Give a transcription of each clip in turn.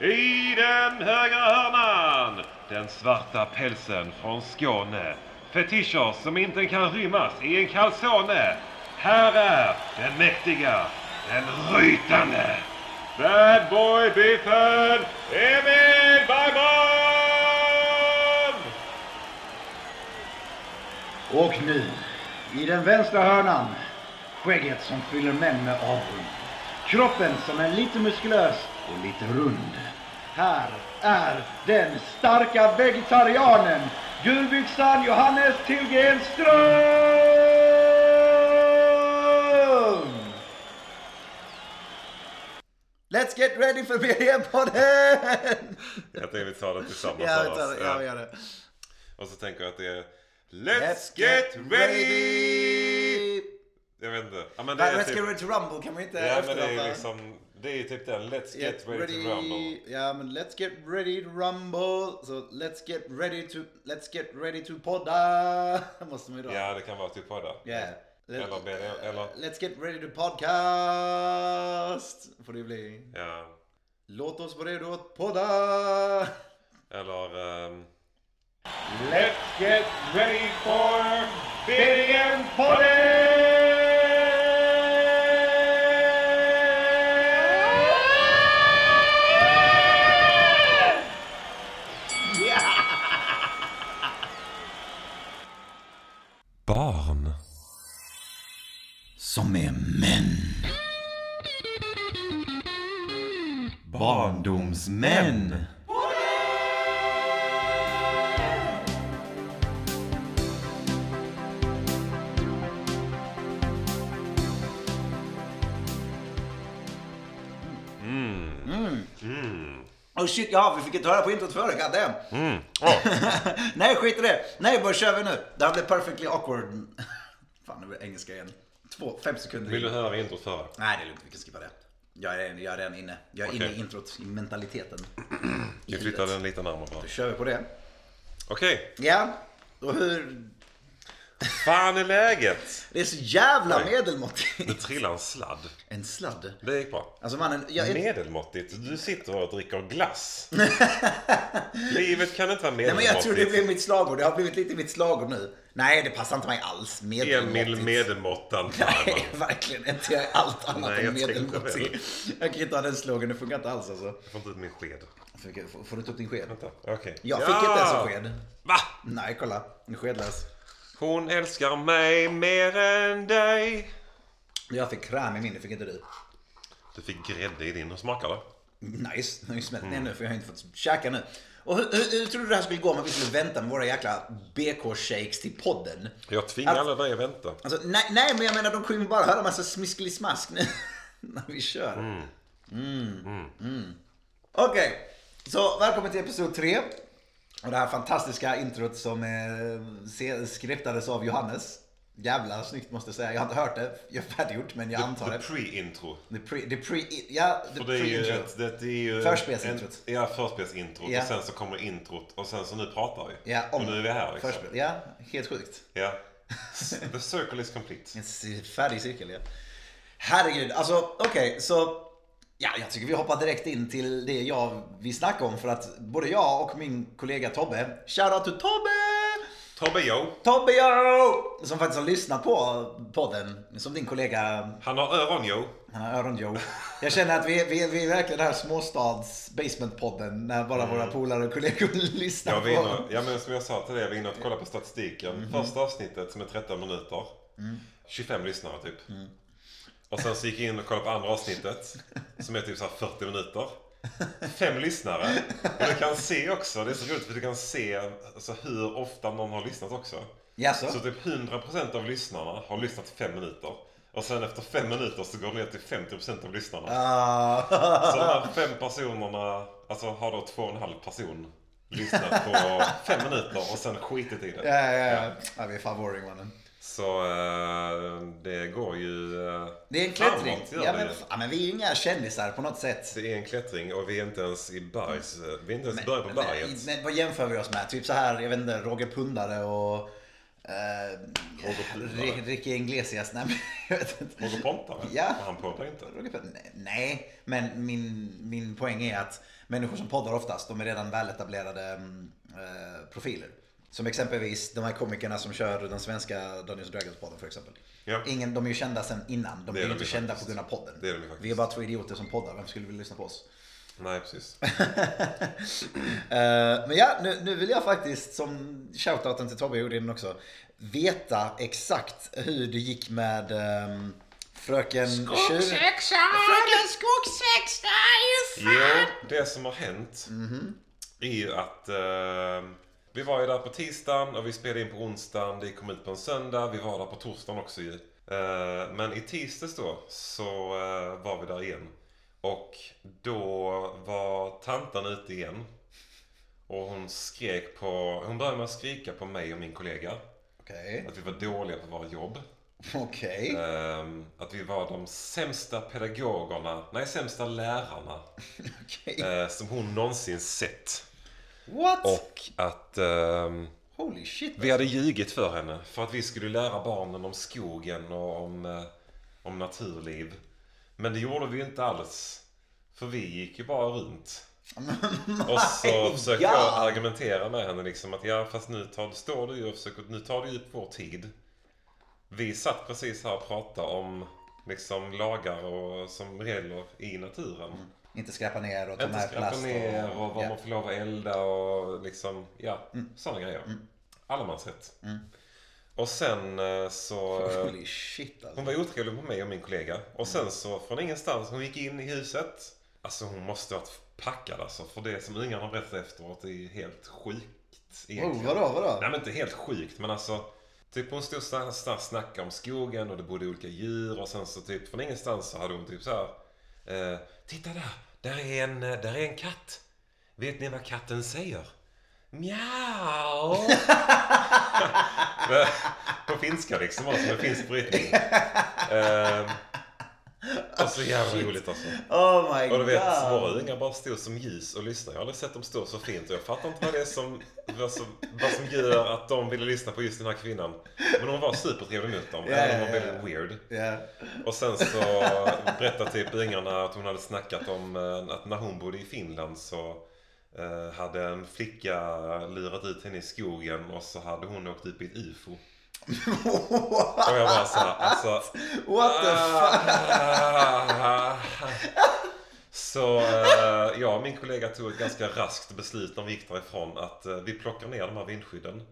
I den högra hörnan, den svarta pälsen från Skåne. Fetischer som inte kan rymmas i en calzone. Här är den mäktiga, den rytande. Bad boy biffen, Emil Bergman! Och nu, i den vänstra hörnan, skägget som fyller män med avund. Kroppen som är lite muskulös och lite rund. Här är den starka vegetarianen, gulbyxan Johannes Tillgren Ström! Let's get ready for BDM-podden! Jag tänkte vi tar det tillsammans. Ja, vi för tar det. Ja, vi gör det. Och så tänker jag att det är Let's get ready! Jag vet inte. Ja, men det Nej, är Let's typ, get ready to rumble kan vi inte ja, men det är efterapa. liksom, det är ju typ den Let's Get get ready, to rumble. Ja, men let's get ready to rumble. Så let's get ready to, let's get ready to podda. Måste man ju dra. Ja, det kan vara typ podda. Yeah. Let- Eller BDM, eller Let's get ready to podcast. Får det bli. ja, Låt oss vara redo att podda. eller ehm, Let's get ready for BDM-podden! Barndomsmän. Oh shit, ja vi fick inte höra på introt före, goddamn. Mm. Åh, Nej, skit i det. Nej, bara kör vi nu. Det här blev perfectly awkward. Fan, det blir engelska igen. Två, fem sekunder vill du höra introt före? Nej, det är lugnt. Vi kan skippa det. Jag är, jag är redan inne. Jag är Okej. inne i introt, i mentaliteten. I Vi flyttar huvudet. den lite närmare. Då kör vi på det. Okej, Ja, och hur... fan är läget? Det är så jävla. Nu medelmåttigt. trillar en sladd. En sladd. Det gick bra. Alltså mannen, jag är... Medelmåttigt? Du sitter och dricker glass. Livet kan inte vara Nej, men jag tror det medelmåttigt. blev mitt slagord. Det har blivit lite mitt slagord nu. Nej, det passar inte mig alls. Emil Medelmåttigt. Medelmåttan. Nej, verkligen inte. Jag är allt annat Nej, än medelmåttig. Jag kan inte ha den slogan, det funkar inte alls alltså. Jag får inte ut min sked. Får, får, du ta upp din sked? Vänta, okej. Jag fick inte ens en sked. Va? Nej, kolla. En skedlös. Hon älskar mig mer än dig. Jag fick kräm i min, det fick inte du. Du fick grädde i din. Hur smakar det? Nice, nu har ju smält Mm. ner nu för jag har inte fått käka nu. Och hur, hur, hur tror du det här skulle gå om vi skulle vänta med våra jäkla BK-shakes till podden? Jag tvingar Att- alla dig att vänta. Alltså, nej, nej, men jag menar de kommer ju bara höra massa smiskeli-smask nu när vi kör. Mm. Mm. Okej, så välkommen till episod 3. Och det här fantastiska introt som eh, skriptades av Johannes. Jävla snyggt måste jag säga. Jag har inte hört det, jag är färdiggjort men jag antar The det. pre-intro. The pre, the pre, ja, the För det är ju, Förspelsintrot. Ja, förspelsintrot. Ja. Och sen så kommer introt. Och sen så nu pratar vi. Ja, om och nu är vi här liksom. Förspel. Ja, helt sjukt. Ja. The circle is complete. En färdig cirkel, ja. Herregud, alltså okej, så... Ja, jag tycker vi hoppar direkt in till det jag vill snacka om för att både jag och min kollega Tobbe, shoutout to Tobbe! Tobbe Joe. Tobbe yo! Som faktiskt har lyssnat på podden, som din kollega, Han har öron Joe. han har öron Joe. Jag känner att vi, vi, vi är verkligen den här småstads basementpodden när bara våra polare och kollegor lyssnar Jag på. inne, ja men som jag sa till dig, jag var inne och kollade på statistiken. Mhm. Första avsnittet som är 13 minuter. Mm. 25 lyssnare typ. Och sen så gick jag in och kollade på andra avsnittet. Som är typ så här 40 minuter. Fem lyssnare. Och du kan se också, det är så roligt för du kan se alltså, hur ofta någon har lyssnat också. Jaså? Så typ 100% av lyssnarna har lyssnat fem minuter. Och sen efter fem minuter så går det ner till 50% av lyssnarna. Ah. Så de här fem personerna, alltså har då två och en halv person lyssnat på fem minuter och sen skitit i det. Ja, ja, ja. ja vi är fan boring mannen. Så eh, det går ju... eh, Det är en klättring. framåt, Ja, men, ja, men vi är ju inga kändisar på något sätt. Det är en klättring och vi är inte ens i bergs... Vi är inte ens Men, början på berget. men, men vad jämför vi oss med? Typ så här, jag vet inte, Roger Pundare och Eh, Roger Ri- Ricky Iglesias, nej men jag vet inte. Roger Pontare? Ja. Han poddar inte. Roger Nej, men min, min poäng är att människor som poddar oftast, de är redan väletablerade mm, eh, profiler. Som exempelvis de här komikerna som kör den svenska Dungeons Dragons-podden för exempel. Ja. Ingen, de är ju kända sedan innan. De Det är är ju de inte ju kända faktiskt. på grund av podden. Det är de faktiskt. Vi är bara två idioter som poddar. Vem skulle vilja lyssna på oss? Nej, precis. Eh, men ja, nu, nu vill jag faktiskt, som shoutouten till Tobbe gjorde innan också, veta exakt hur det gick med um, fröken Skogssexa! Fröken ju Jo, det som har hänt Mhm. är ju att eh, vi var ju där på tisdagen och vi spelade in på onsdagen. Det kom ut på en söndag. Vi var där på torsdagen också ju. Eh, men i tisdags då så eh, var vi där igen. Och då var tanten ute igen. Och hon skrek på... Hon började med att skrika på mig och min kollega. Okej, Att vi var dåliga på våra jobb. okej. Ehm, att vi var de sämsta pedagogerna, nej sämsta lärarna okej. eh, som hon någonsin sett. What? Och att ehm, Holy shit. vi hade ljugit för henne för att vi skulle lära barnen om skogen och om, eh, om naturliv. Men det gjorde vi ju inte alls. För vi gick ju bara runt. Och så försökte jag God. argumentera med henne liksom att ja fast nu tar, står du ju och försöker, nu tar du ju upp vår tid. Vi satt precis här och pratade om liksom lagar och som regler i naturen. Inte skräpa ner och ta Inte med plast. ner och vad ja. man får lov att elda och liksom, ja, sådana grejer. Allemansrätt. Och sen eh, så... Holy shit alltså. Hon var otrevlig mot mig och min kollega. Och sen så från ingenstans, hon gick in i huset. Alltså hon måste ha varit packad alltså. För det som ungarna har berättat efteråt är helt sjukt. Oh, egentligen. vadå, vadå? Nej men inte helt sjukt men alltså. Typ hon stod och sna- snackade om skogen och det bodde olika djur och sen så typ från ingenstans så hade hon typ så här. Eh, Titta där, där är, en, eh, där är en katt. Vet ni vad katten säger? Mjau! På finska liksom, som en finsk brytning. Eh, och så jävla roligt alltså. Oh my Och du vet, god. våra ungar bara stod som ljus och lyssnade. Jag har aldrig sett dem stå så fint och jag fattar inte vad det är som, vad som, vad som gör att de ville lyssna på just den här kvinnan. Men hon var supertrevlig mot dem, Ja, även om hon var väldigt weird. Ja. Och sen så berättade typ ungarna att hon hade snackat om eh, att när hon bodde i Finland så eh, hade en flicka lurat ut henne i skogen och så hade hon åkt upp i ett UFO. Och jag bara såhär, alltså What the fuck? Så eh, jag och min kollega tog ett ganska raskt beslut när vi gick därifrån att eh, vi plockar ner de här vindskydden.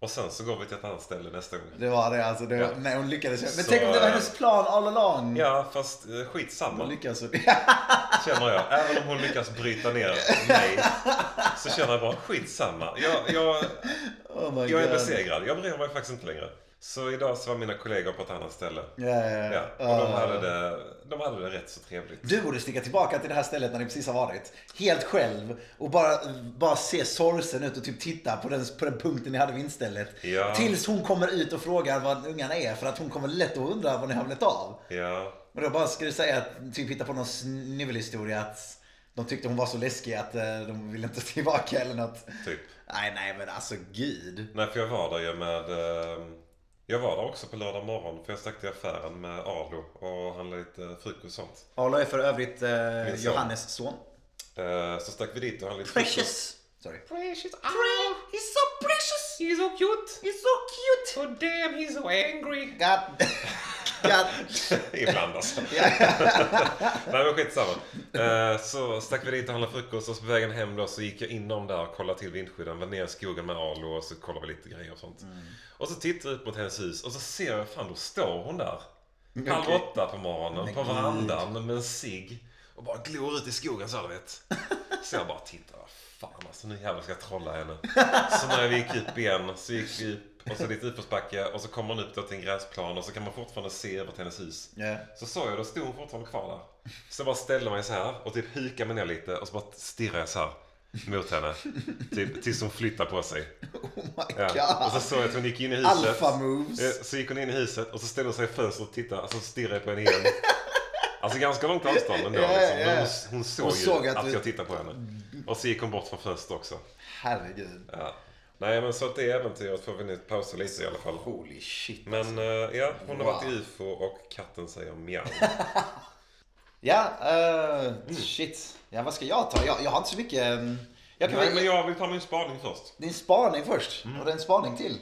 Och sen så går vi till ett annat ställe nästa gång. Det var det alltså. Det, Ja. Nej, hon lyckades. Men Så, tänk om det var hennes plan all along. Ja, fast eh, Hon skitsamma lyckades. känner jag. Även om hon lyckas bryta ner mig så känner jag bara skitsamma. Jag, jag, oh jag är God. besegrad. Jag bryr mig faktiskt inte längre. Så idag så var mina kollegor på ett annat ställe. Ja, ja, Ja, ja. och de hade det, de hade det rätt så trevligt. Du borde sticka tillbaka till det här stället när ni precis har varit. Helt själv. Och bara, bara se sorgsen ut och typ titta på den, på den punkten ni hade vindstället. Ja. Tills hon kommer ut och frågar vad ungarna är. För att hon kommer lätt att undra vad ni har blivit av. Ja, Och då bara ska du säga att, typ hitta på någon snivelhistoria att de tyckte hon var så läskig att eh, de ville inte tillbaka eller något. typ. Nej, nej men alltså gud. Nej, för jag var där ju med... Jag var där också på lördag morgon för jag stack till affären med Arlo och handlade lite frukost och sånt. Arlo är för övrigt eh, son. Johannes son. Eh, så stack vi dit och handlade lite frukost. Precious. Sorry. Precious. Pre- he's so precious. He's so cute. He's so cute. Oh damn, he's so angry. God. God. Ibland alltså. Nej men skitsamma. Eh, så stack vi dit och handlade frukost och så på vägen hem då så gick jag inom där och kollade till vindskydden. Var ner i skogen med Arlo och så kollade vi lite grejer och sånt. Och så tittar jag ut mot hennes hus och så ser jag fan då står hon där. Halv Okej. åtta på morgonen Men på verandan med en cigg. Och bara glor ut i skogen så du vet. Så jag bara tittar. Fan alltså nu jävlar ska jag trolla henne. Så när vi gick upp igen så gick vi upp och så lite utförsbacke och så kommer man upp då till en gräsplan och så kan man fortfarande se över till hennes hus. Ja. Så såg jag, då stod hon fortfarande kvar där. Så jag bara ställde mig så här och typ hukade mig ner lite och så bara stirrade jag så här mot henne. Typ tills hon flyttade på sig. Oh my Ja. Och så god. såg jag att hon gick in i huset. Alpha moves. Så gick hon in i huset och så ställde hon sig i fönstret och tittade och så stirrade jag på henne igen. Alltså ganska långt avstånd ändå. Ja, Liksom. Men hon, hon såg Hon ju såg att att, jag tittade på henne. Och så gick hon bort från fönstret också. Herregud. Ja. Nej men så att det äventyret får vi nu pausa lite i alla fall. Holy shit. Men eh, ja, hon har Wow. varit i UFO och katten säger mjau. Ja, eh, shit. Ja, vad ska jag ta? Jag, jag har inte så mycket... ehm, Jag kan Nej väl... men jag vill ta min spaning först. Din spaning först. Mm. Och det är en spaning till.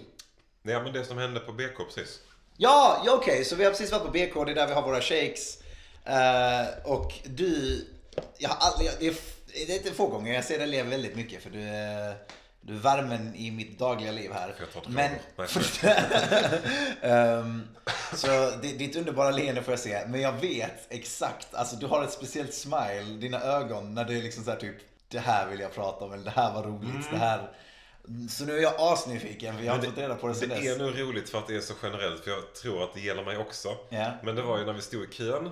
Ja men det som hände på BK precis. Ja, ja okej. Så vi har precis varit på BK. Det är där vi har våra shakes. Eh, och du... Jag har aldrig... Det är, det är inte få gånger jag ser dig leva väldigt mycket. För du är, du är värmen i mitt dagliga liv här. Men... Ehm, så di- ditt underbara leende får jag se. Men jag vet exakt. Alltså du har ett speciellt smile. Dina ögon när du är liksom så här typ. Det här vill jag prata om. Eller det här var roligt. Det här... Så nu är jag asnyfiken. För jag har inte fått reda på det sen Det dess. är nog roligt för att det är så generellt för jag tror att det gäller mig också. Ja. Mhm. Men det var ju när vi stod i kön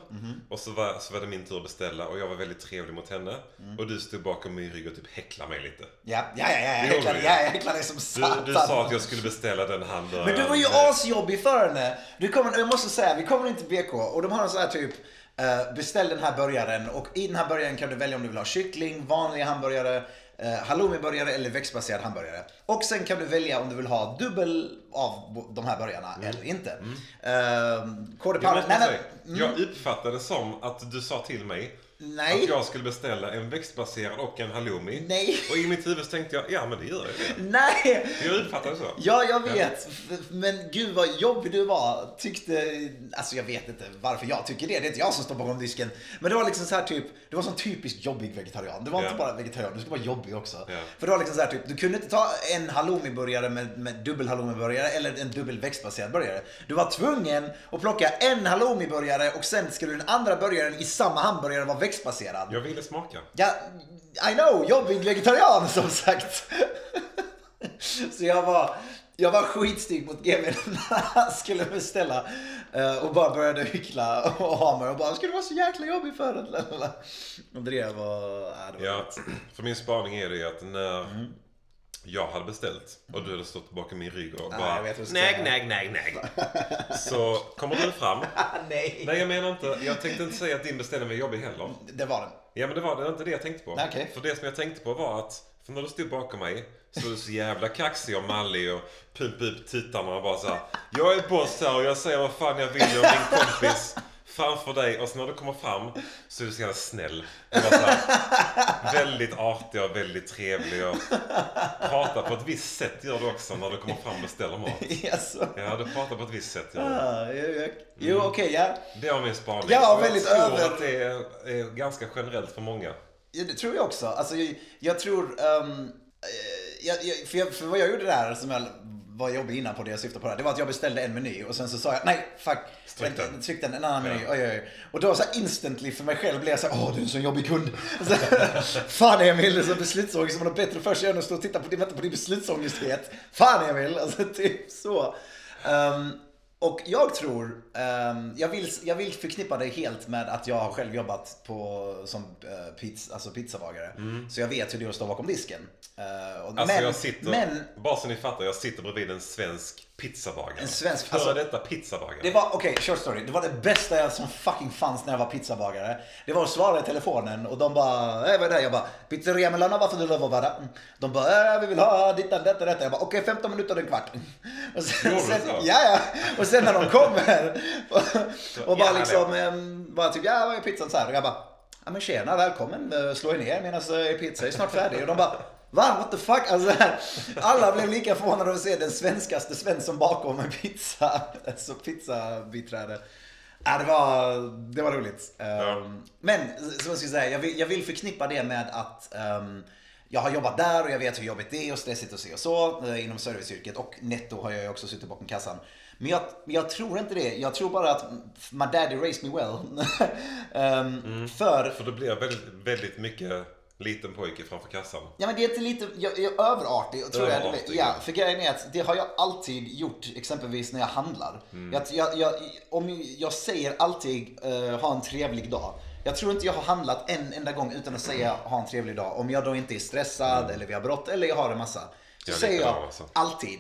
och så var, så var det min tur att beställa och jag var väldigt trevlig mot henne. Mm. Och du stod bakom min rygg och typ häcklade mig lite. Ja, ja, ja. ja. Jag Det gjorde häcklade, ja, jag häcklade som Du, satan. du sa att jag skulle beställa den hamburgaren. Men du var ju asjobbig för henne. Du kommer, jag måste säga, vi kommer in till BK och de har en sån här typ eh, Beställ den här burgaren och i den här burgaren kan du välja om du vill ha kyckling, vanlig hamburgare, uh, halloumiburgare eller växtbaserad hamburgare. Och sen kan du välja om du vill ha dubbel av de här burgarna eller inte. Mm. KD Jag, nej, nej, jag uppfattade som att du sa till mig Nej. att jag skulle beställa en växtbaserad och en halloumi. Nej. Och i mitt huvud tänkte jag, ja men det gör jag det. nej. Jag uppfattade så. Ja, jag vet. F- Men gud vad jobbig du var. Tyckte, alltså jag vet inte varför jag tycker det. Det är inte jag som står bakom disken. Men det var liksom så här typ, det var som typiskt jobbig vegetarian. Det var Ja. inte bara vegetarian, du skulle vara jobbig också. Ja. För det var liksom så här typ, du kunde inte ta en halloumiburgare med, med dubbel halloumiburgare eller en dubbel växtbaserad burgare. Du var tvungen att plocka en halloumiburgare och sen skulle den andra burgaren i samma hamburgare vara växtbaserad. Jag ville smaka. Ja, I know, jobbig vegetarian som sagt. Så jag var, jag var skitstig mot GW när han skulle beställa. eh, Och bara började hyckla och ha mig och bara, du vara så jäkla jobbig för det? Och det var, äh, det var Ja, för min spaning är det att när Mm. Jag hade beställt och du hade stått bakom min rygg och bara säga. näg, näg, näg. Så kommer du fram. Nej. Nej, jag menar inte. Jag tänkte inte säga att din beställning var jobbig heller. Det var den. Ja, men det var det var inte det jag tänkte på. Nej, okej. För det som jag tänkte på var att för när du stod bakom mig så var du så jävla kaxig och mallig och pumpade upp tittarna och bara så här, Jag är boss här och jag säger vad fan jag vill och min kompis framför dig och sen när du kommer fram så är du så jävla snäll. Du var så här, väldigt artig och väldigt trevlig och pratar på ett visst sätt gör du också när du kommer fram och beställer mat. Jaså? Ja, du pratar på ett visst sätt gör du. Ah, jo, jag- Jo, okej, ja. Det var min spaning. Ja, väldigt jag tror över- att det är, är ganska generellt för många. Ja, det tror jag också. Alltså, jag, jag tror... eh, jag, för, för vad jag gjorde där, som jag var jobbig innan på det jag syftade på, det, det var att jag beställde en meny och sen så sa jag nej, fuck. Tryck den. Tryck den, en annan meny. Ja. Oj, oj. Och då så här instantly för mig själv blev jag så här, åh du är en sån jobbig kund. Så, Fan Emil, så beslutsångest som har bättre för sig än att stå och titta på din, vänta på din beslutsångesthet. Fan Emil, alltså typ så. Ehm, och jag tror, ehm, jag, vill, jag vill förknippa det helt med att jag har själv jobbat på, som uh, pizza, alltså pizzabagare. Så jag vet hur det är att stå bakom disken. Eh, Mm. Alltså men, jag sitter, men bara så ni fattar, jag sitter bredvid en svensk pizzabagare. En svensk- Före alltså- detta pizzabagare. Det var, okej, short story. Det var det bästa jag som fucking fanns när jag var pizzabagare. Det var att svara i telefonen och de bara, äh, vad är det? Jag bara, pizzeria Milano, varför du lovar bara? De bara, äh, vi vill ha dittan, detta, detta. Jag bara, okej, 15 minuter och en kvart. Och sen, du sen, ja, ja. Och sen när de kommer och, och bara Ja, liksom, ja. ehm, bara typ, ja, vad är pizzan så här? Och jag bara, ja men tjena, välkommen, Eh, slå er ner medan pizza är snart färdig. Och de bara, Va? What the fuck? Alltså, alla blev lika förvånade att se den svenskaste Svensson bakom en pizza. Alltså pizzabiträde. Ja, det, var, det var roligt. Ehm, Men som jag skulle säga, jag vill, jag vill förknippa det med att ehm, jag har jobbat där och jag vet hur jobbigt det är och stressigt och se och så eh, inom serviceyrket. Och netto har jag ju också suttit bakom kassan. Men jag, jag tror inte det. Jag tror bara att my daddy raised me well. Ehm, För För det blir väldigt, väldigt mycket liten pojke framför kassan. Ja men det är inte lite, jag, jag är överartig tror jag. Överartig, ja, ja. för grejen är att det har jag alltid gjort exempelvis när jag handlar. Mm. Jag, jag, jag, om jag säger alltid eh, ha en trevlig dag. Jag tror inte jag har handlat en enda gång utan att säga ha en trevlig dag. Om jag då inte är stressad eller vi har brått eller jag har en massa. Så Jag säger jag alltså. alltid.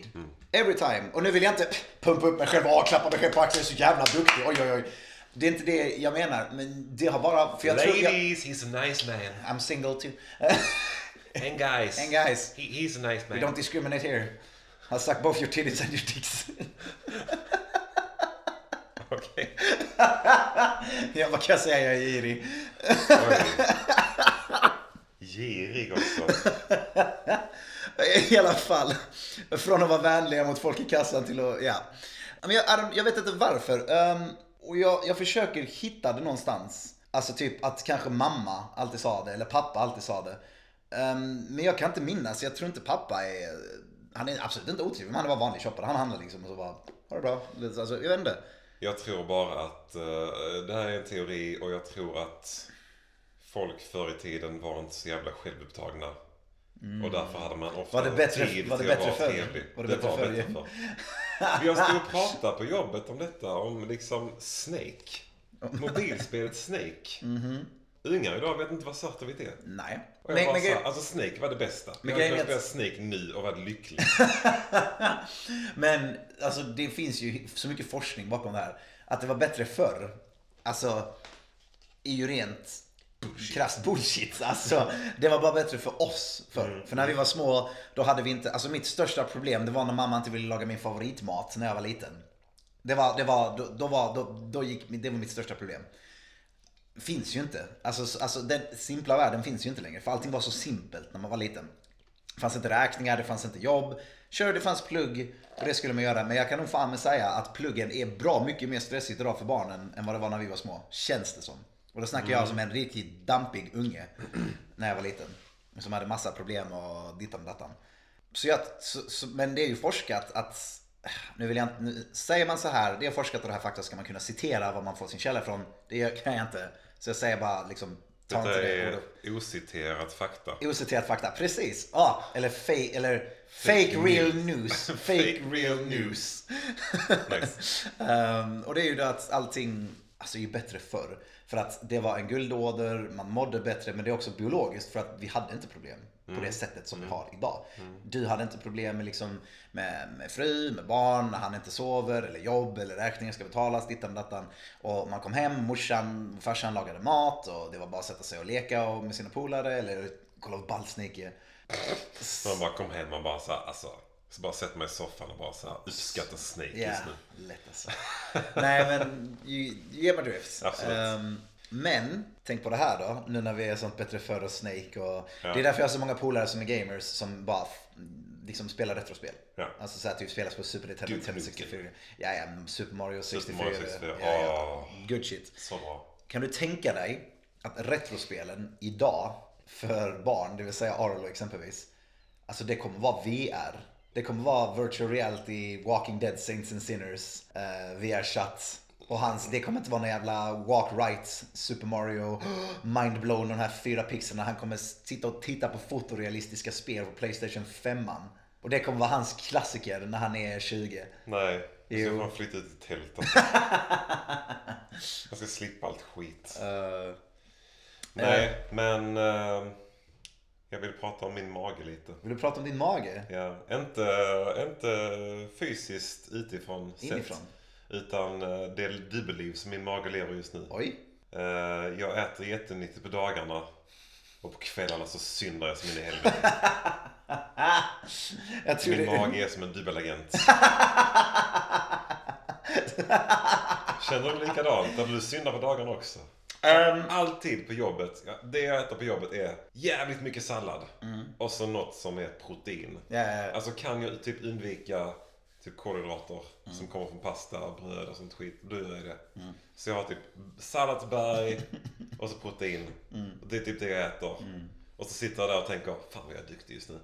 Every time. Och nu vill jag inte pumpa upp mig själv och klappa mig själv på axeln. Jag är så jävla duktig. Oj oj oj. Det är inte det jag menar. Men det har bara... För jag tror jag, Ladies, he's a nice man. I'm single too. And guys. And guys. He, he's a nice We man. don't discriminate here. I'll suck both your titties and your dicks. Okej. ja, vad kan jag säga? Jag är girig. Girig också. I alla fall. Från att vara vänliga mot folk i kassan till att, ja. Men jag, jag vet inte varför. Ehm, och jag, jag försöker hitta det någonstans. Alltså typ att kanske mamma alltid sa det, eller pappa alltid sa det. Um, men jag kan inte minnas. Jag tror inte pappa är... Han är absolut inte otrevlig, men han är bara vanlig shoppare. Han handlar liksom och så bara, ha det bra. Alltså, jag vet inte. Jag tror bara att uh, det här är en teori och jag tror att folk förr i tiden var inte så jävla självupptagna. Och därför hade man ofta Mm. Var det bättre- tid var det till att bättre vara trevlig. Var det det bättre var förr? bättre förr. Vi har stått och pratat på jobbet om detta, om liksom Snake. Mobilspelet Snake. Ungar idag vet inte vad svart och vitt är. Nej. Och jag Men, bara men, grej- alltså Snake var det bästa. Men jag hade spela Snake nu och varit lycklig. men alltså, det finns ju så mycket forskning bakom det här. Att det var bättre förr. Alltså, är ju rent krasst bullshit. Alltså, det var bara bättre för oss förr. För när vi var små, då hade vi inte, alltså mitt största problem det var när mamma inte ville laga min favoritmat när jag var liten. Det var, det var, då, då var, då, då gick, det var mitt största problem. Finns ju inte. Alltså, alltså den simpla världen finns ju inte längre. För allting var så simpelt när man var liten. Det fanns inte räkningar, det fanns inte jobb. Kör, det fanns plugg och det skulle man göra. Men jag kan nog fan med säga att pluggen är bra mycket mer stressigt idag för barnen än vad det var när vi var små. Känns det som. Och då snackar jag som en riktigt dampig unge när jag var liten. Som hade massa problem och dittan och dattan. Så jag, så, så, men det är ju forskat att, nu vill jag inte, nu, säger man så här, det är forskat och det här fakta ska man kunna citera vad man får sin källa ifrån. Det kan jag inte. Så jag säger bara liksom, ta Detta inte det är ociterat fakta. Ociterat fakta, precis. Ja, eller fake, eller fake real news. Fake real news. Nice. Ehm, och det är ju det att allting alltså, är ju bättre förr. För att det var en guldåder, man mådde bättre, men det är också biologiskt för att vi hade inte problem på det sättet som vi har idag. Du hade inte problem med, liksom, med, med fru, med barn, när han inte sover, eller jobb, eller räkningar ska betalas, dittan och dattan. Och man kom hem, morsan, farsan lagade mat och det var bara att sätta sig och leka och med sina polare eller kolla på Ballsnake. Så man bara kom hem och bara så här, alltså. Så bara sätter mig i soffan och bara så här, uppskattar Snake Ja, just nu. lätt alltså. Nej men, you, you get my drift. Ehm, men, tänk på det här då, nu när vi är sånt bättre för och Snake och... Ja. Det är därför jag har så många polare som är gamers som bara liksom spelar retrospel. Ja. Alltså såhär typ spelas på Super Nintendo, Nintendo Nukem. 64. Ja, ja, Super Mario 64. Super Mario 64, Ja, ja. åh. Good shit. Så bra. Kan du tänka dig att retrospelen idag för barn, det vill säga Arlo exempelvis, alltså det kommer vara VR. Det kommer vara virtual reality, Walking Dead, Saints and Sinners, uh, VR-chatt. Och hans, det kommer inte vara någon jävla walk right, Super Mario, mindblown, de här fyra pixlarna. Han kommer sitta och titta på fotorealistiska spel på Playstation 5. Och det kommer vara hans klassiker när han är 20. Nej, jag ska fan flytta ut i tält alltså. Jag ska slippa allt skit. Uh, Nej, men eh, jag vill prata om min mage lite. vill du prata om din mage? Ja, inte, inte fysiskt utifrån Inifrån? sett. Utan eh, det dubbelliv som min mage lever just nu. Oj. Eh, Jag äter jättenyttigt på dagarna. Och på kvällarna så syndar jag som in i helvete. Min det... mage är som en dubbelagent. Känner du likadant? Eller du syndar på dagarna också? Ehm, Alltid på jobbet. Ja, det jag äter på jobbet är jävligt mycket sallad. Och så något som är protein. Ja. Alltså kan jag typ undvika typ kolhydrater som kommer från pasta, bröd och sånt skit. Då gör jag det. Så jag har typ salladsberg och så protein. Och det är typ det jag äter. Och så sitter jag där och tänker, fan vad jag är duktig just nu.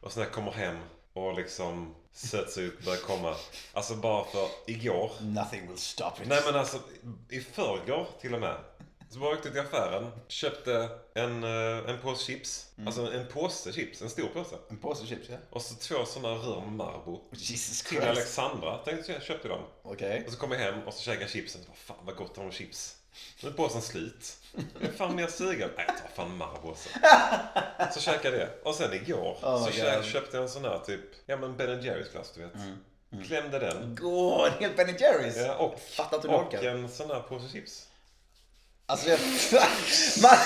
Och så när jag kommer hem och liksom sötsuget börjar komma. Alltså bara för igår. Nothing will stop it. Nej men alltså i förrgår till och med. Så bara åkte jag till affären, köpte en, eh, en påse chips. Alltså en påse chips, en stor påse. En påse chips, ja. Och så två sådana rör med Marabou. Jesus Till Christ. Alexandra tänkte jag köpte dem. Okej. Och så kom jag hem och så käkade jag chipsen. Bara, fan vad gott att ha chips. Nu är påsen slut. Jag är fan mer sugen. Nej jag tar fan Marabou också. Så käkade jag det. Och sen igår Oh så God. köpte jag en sån här typ, ja men Ben Jerrys glass du vet. Klämde den. Gå, en hel Ben Jerrys. Ja, och, Fattar att du och orkar. en sån här påse chips. Alltså, jag, man,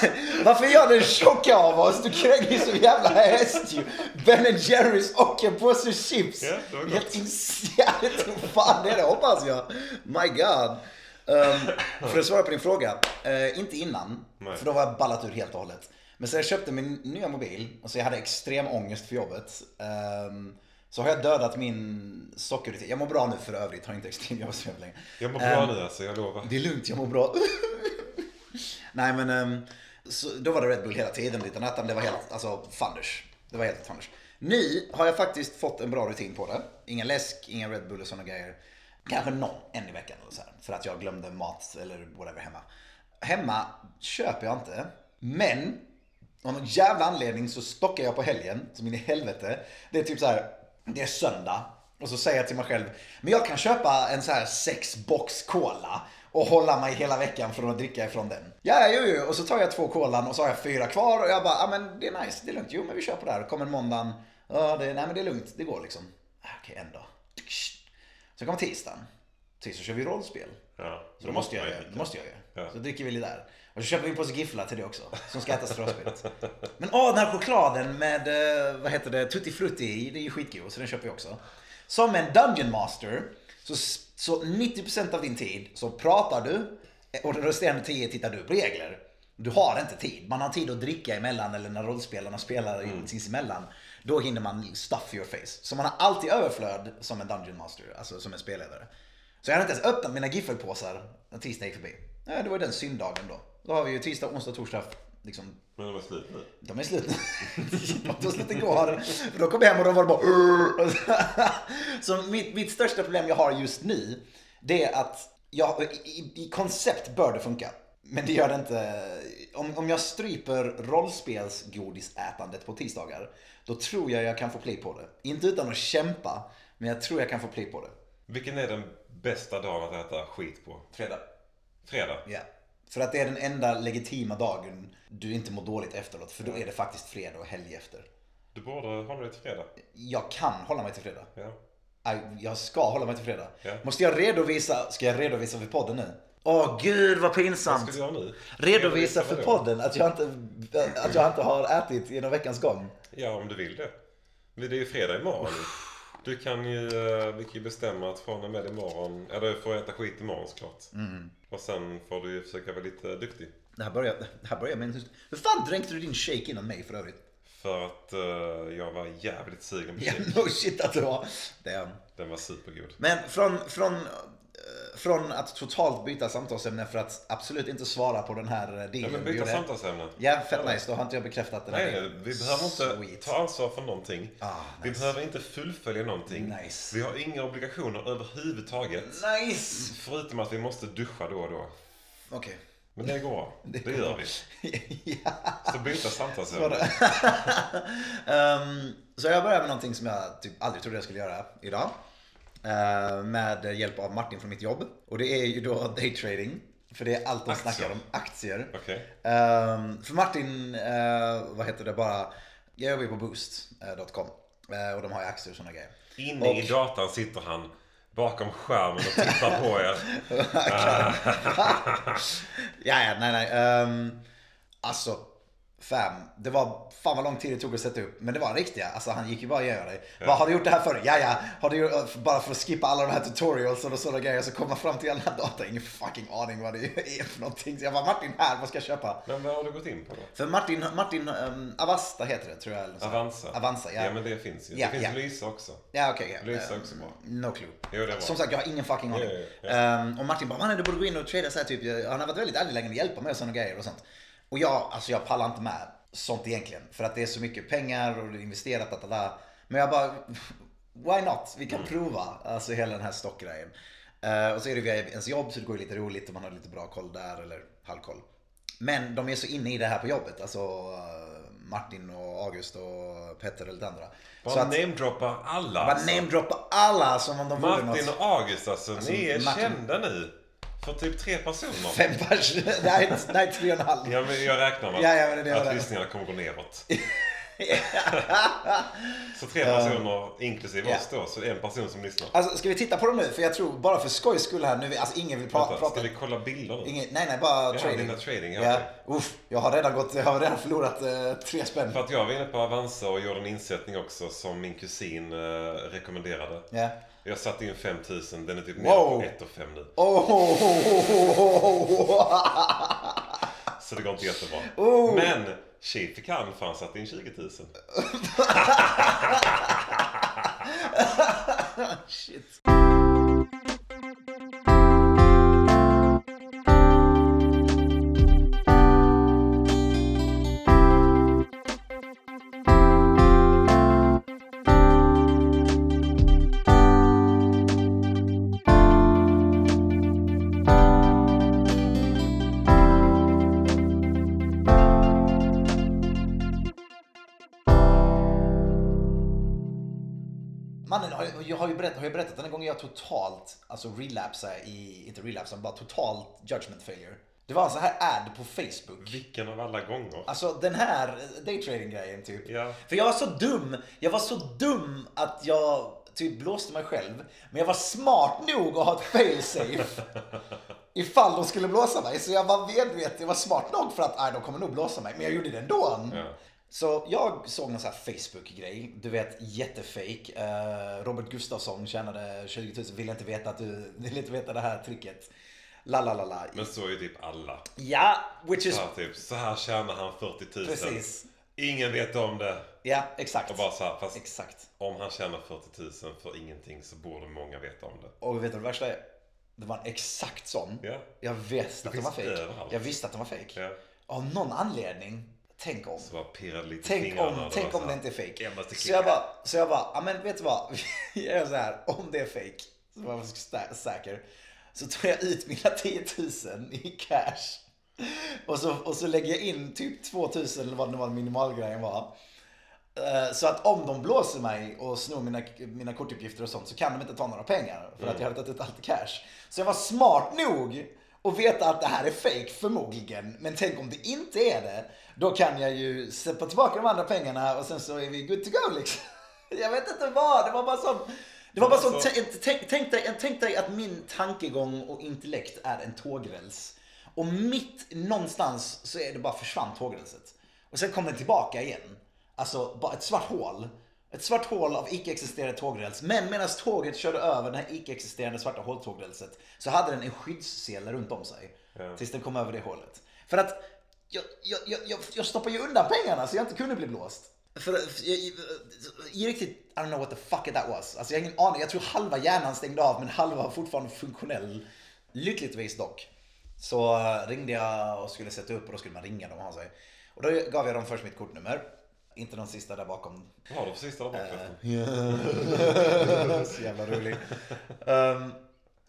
varför gör den tjocka av oss? Du kränger så jävla häst ju. Ben Jerrys och en påse chips. Ja, det var gott. Helt insane. Fan det är det hoppas jag. My God. Um, för att svara på din fråga. eh, inte innan. Nej. För då var jag ballat ur helt och hållet. Men sen jag köpte min nya mobil och så jag hade extrem ångest för jobbet. ehm, så har jag dödat min sockerrutin. Jag mår bra nu för övrigt. Har inte extrem jobb så länge. Jag mår bra Ehm, nu alltså, jag lovar. det är lugnt, jag mår bra. Nej men, ehm, så, då var det Red Bull hela tiden lite natten. Det var helt, alltså fanders. Det var helt fanders. Nu har jag faktiskt fått en bra rutin på det. Ingen läsk, ingen Red Bull och sådana grejer. Kanske någon, en i veckan eller så här, För att jag glömde mat eller whatever hemma. Hemma köper jag inte. Men av någon jävla anledning så stockar jag på helgen, som in i helvete. Det är typ så här, det är söndag. Och så säger jag till mig själv, men jag kan köpa en så här sex box cola och hålla mig hela veckan från att dricka ifrån den. Ja, jo, jo. Och så tar jag två kolan och så har jag fyra kvar och jag bara, ja men det är nice, det är lugnt. Jo, men vi kör på det här. Kommer måndagen, ja, det, nej men det är lugnt, det går liksom. Ah, Okej, en dag. Så kommer tisdagen. Tisdag kör vi rollspel. Ja, Så då måste jag ju. Måste jag göra. Ja. Så dricker vi lite där. Och så köper vi en påse gifflar till det också. Som ska ätas rollspelet. Men åh, den här chokladen med, eh, vad heter det, Tutti Frutti i. Det är ju skitgod. Så den köper vi också. Som en Dungeon Master. Så, så 90% av din tid så pratar du. Och den resterande 10 tittar du på regler. Du har inte tid. Man har tid att dricka emellan eller när rollspelarna spelar mm. sinsemellan. Då hinner man stuff your face. Så man har alltid överflöd som en Dungeon Master. Alltså som en spelledare. Så jag hade inte ens öppnat mina giffelpåsar när tisdagen gick förbi. Ja, det var den synddagen då. Då har vi ju tisdag, onsdag, torsdag. Liksom, Men det var slut nu. de är slut nu. de slut igår. För då kom jag hem och de var bara. Så mitt, mitt största problem jag har just nu. Det är att jag, i, i koncept bör det funka. Men det gör det inte. Om, om jag stryper rollspelsgodisätandet på tisdagar. Då tror jag jag kan få pli på det. Inte utan att kämpa. Men jag tror jag kan få pli på det. Vilken är den bästa dagen att äta skit på? Fredag. Fredag? Ja. För att det är den enda legitima dagen du inte mår dåligt efteråt. För då är det faktiskt fredag och helg efter. Du borde hålla dig till fredag. Jag kan hålla mig till fredag. Ja. Jag ska hålla mig till fredag. Ja. Måste jag redovisa? Ska jag redovisa för podden nu? Åh gud vad Vad pinsamt. ska du göra nu? Redovisa för vadå? podden att jag, inte, att jag inte har ätit genom veckans gång. Ja, om du vill det. Men det är ju fredag imorgon. Du kan ju, eh, vi kan ju bestämma att från och med imorgon, ja du får äta skit imorgon såklart. Mm. Och sen får du ju försöka vara lite duktig. Det här börjar, det här börjar med. Hur fan dränkte du din shake innan mig för övrigt? För att eh, jag var jävligt sugen på Ja, shake. no shit att du var. Damn. Den var supergod. Men från, från, eh, från att totalt byta samtalsämne för att absolut inte svara på den här eh, Ja, men vi byta samtalsämne. Ja, fett nice. Då har inte jag bekräftat det. Nej, nej, vi behöver inte Sweet. ta ansvar för någonting. Ah, Vi nice. behöver inte fullfölja någonting. Nice. Vi har inga obligationer överhuvudtaget. Nice! Förutom att vi måste duscha då och då. Okej. Men det går. Det, går gör bra. vi. ja. Så byta samtalsämne. Ehm, så jag börjar med någonting som jag typ aldrig trodde jag skulle göra idag. Uh, med hjälp av Martin från mitt jobb. Och det är ju då daytrading. För det är allt de Aktier. snackar om. Aktier. Okej. Ehm, för Martin, eh, vad heter det bara, jag jobbar ju på boost.com. och de har ju aktier och sådana grejer. Inne i Och- datan sitter han bakom skärmen och tittar på er. Ja, ja, nej, nej. Um, alltså, fam. Det var fan vad lång tid det tog att sätta upp. Men det var riktiga. Alltså han gick ju bara göra det. Vad har du gjort det här för? Ja, ja. Har du gjort, bara för att skippa alla de här tutorials och sådana grejer så komma fram till alla den här data. Ingen fucking aning vad det är för någonting. Så jag bara Martin här, vad ska jag köpa? Men vad har du gått in på då? För Martin, Martin um, Avasta heter det tror jag. eller så. Avanza? Avanza, ja. Ja men det finns ju. Ja, det finns ja. Lysa också. Ja, okej. ja. Lysa är Ehm, också bra. No clue. Jo, det bra. Som sagt, jag har ingen fucking aning. Ja, ja, Ehm, och Martin bara, mannen du borde gå in och trada så här typ. Han har varit väldigt angelägen att hjälpa mig och sådana grejer och sånt. Och jag, alltså jag pallar inte med sånt egentligen. För att det är så mycket pengar och det är investerat, da, da. Men jag bara, why not? Vi kan prova. Alltså hela den här stockgrejen. Uh, och så är det via ens jobb så det går lite roligt och man har lite bra koll där eller halvkoll. Men de är så inne i det här på jobbet. Alltså eh, Martin och August och Petter och lite andra. Bara att, namedroppar alla bara alltså. namedroppa alla som om de vore Martin något. och August alltså, ni är Martin- kända nu. För typ tre personer. Fem pers. nej, nej, tre och en halv. Ja, men jag räknar med Ja, ja, men det var att det. lyssningarna kommer gå neråt. Så tre personer inklusive ja. oss då, så en person som lyssnar. Alltså ska vi titta på dem nu? För jag tror bara för skojs skull här nu, alltså ingen vill pra- Vänta, prata. ska vi kolla bilder nu? Ingen, nej nej, bara Ja, trading. dina trading, ja, okej. Uff, jag har redan gått, jag har redan förlorat eh, tre spänn. För att jag var inne på Avanza och gjorde en insättning också som min kusin eh, rekommenderade. Ja. Jag satte in 5000, den är typ Wow. nere på 1 5 nu. Oh, oh, oh, oh, oh. Så det går inte jättebra. Oh. Men Chief fick han för han satte in 20 000. Shit. totalt, alltså relapsade i, inte relapsade, bara totalt judgment failure. Det var en sån här ad på Facebook. Vilken av alla gånger? Alltså den här daytrading grejen typ. Ja. För jag var så dum, jag var så dum att jag typ blåste mig själv. Men jag var smart nog att ha ett failsafe. ifall de skulle blåsa mig. Så jag var medveten, jag var smart nog för att nej, de kommer nog blåsa mig. Men jag gjorde det ändå. Ja. Så jag såg någon sån här Facebook-grej. Du vet, jättefake. Eh, Robert Gustafsson tjänade 20 000. Vill inte veta att du vill inte veta det här tricket. La la la la. Men så är ju typ alla. Ja, which is... Så här, typ, så här tjänar han 40 000. Precis. Ingen vet om det. Ja, exakt. Och bara så här, fast Exakt. om han tjänar 40 000 för ingenting så borde många veta om det. Och vet du vad det värsta är? Det var en exakt sån. Ja. Jag visste att den var överallt. Jag visste att den var fake. Ja. Av någon anledning. Tänk om. Så pirrade lite Tänk om, tänk om det inte är fake. Så jag bara, så jag bara, ja men vet du vad? Jag gör så här, om det är fake, så var jag säker. Så tar jag ut mina 10 000 i cash. Och så, och så lägger jag in typ 2 000 eller vad det var minimalgrejen var. Eh, Så att om de blåser mig och snor mina, mina kortuppgifter och sånt så kan de inte ta några pengar. För att jag hade tagit ut allt i cash. Så jag var smart nog att veta att det här är fake förmodligen. Men tänk om det inte är det. Då kan jag ju släppa tillbaka de andra pengarna och sen så är vi good to go liksom. Jag vet inte vad, det var bara som... Det var bara tänk, tänk, dig, tänk dig att min tankegång och intellekt är en tågräls. Och mitt någonstans så är det bara försvann tågrälset. Och sen kom den tillbaka igen. Alltså bara ett svart hål. Ett svart hål av icke-existerande tågräls. Men medan tåget körde över det här icke-existerande svarta håltågrälset så hade den en skyddssele runt om sig. Ja. Tills den kom över det hålet. För att jag, jag, jag, jag, stoppade ju undan pengarna så jag inte kunde bli blåst. För, för jag, jag, riktigt, I don't know what the fuck that was. Alltså jag har ingen aning. Jag tror halva hjärnan stängde av men halva var fortfarande funktionell. Lyckligtvis dock. Så eh, ringde jag och skulle sätta upp och då skulle man ringa dem och ha sig. Och då gav jag dem först mitt kortnummer. Inte de sista där bakom. Vad har du för sista där bak förresten? Så jävla rolig. Ehm,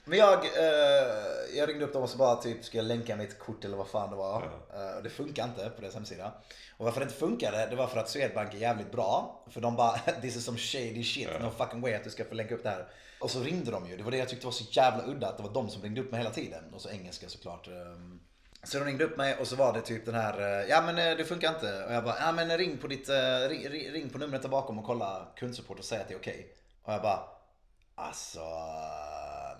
men jag, eh, jag ringde upp dem och så bara typ, ska jag länka mitt kort eller vad fan det var. Eh, och det funkar inte på deras hemsida. Och varför det inte funkade, det var för att Swedbank är jävligt bra. För de bara, this is some shady shit, no fucking way att du ska få länka upp det här. Och så ringde de ju, det var det jag tyckte var så jävla udda, att det var de som ringde upp mig hela tiden. Och så engelska såklart. Ehm, så de ringde upp mig och så var det typ den här, eh, ja men eh, det funkar inte. Och jag bara, ja men ring på ditt, eh, ring, ring- på numret där bakom och kolla kundsupport och säg att det är okej. Och jag bara, alltså,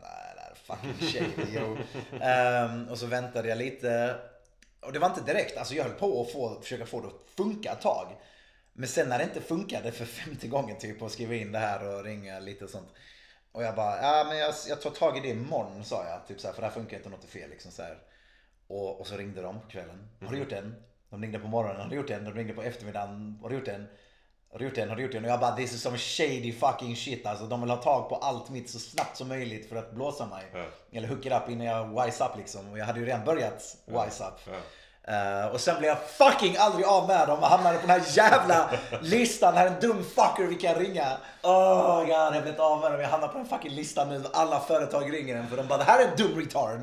nej det här är fucking shady um, ehm, och så väntade jag lite. Och det var inte direkt, alltså jag höll på att få, försöka få det att funka ett tag. Men sen när det inte funkade för femte gången typ och skriva in det här och ringa lite och sånt. Och jag bara, ja men jag, jag tar tag i det imorgon sa jag. Typ så här, för det här funkar inte, något är fel liksom så här. Och, och så ringde de kvällen. Har du gjort en? De ringde på morgonen. Har du gjort en? De ringde på eftermiddagen. Har du gjort en? Har du gjort en? Har du gjort en? Och jag bara, this is some shady fucking shit alltså. De vill ha tag på allt mitt så snabbt som möjligt för att blåsa mig. Ja. Eller hook it up innan jag wise up liksom. Och jag hade ju redan börjat wise up. Ja. Eh, och sen blev jag fucking aldrig av med dem och hamnade på den här jävla listan. Här är en dum fucker vi kan ringa. Oh god, jag blev inte av med dem. Jag hamnar på den fucking listan nu. Alla företag ringer en för de bara, det här är en dum retard.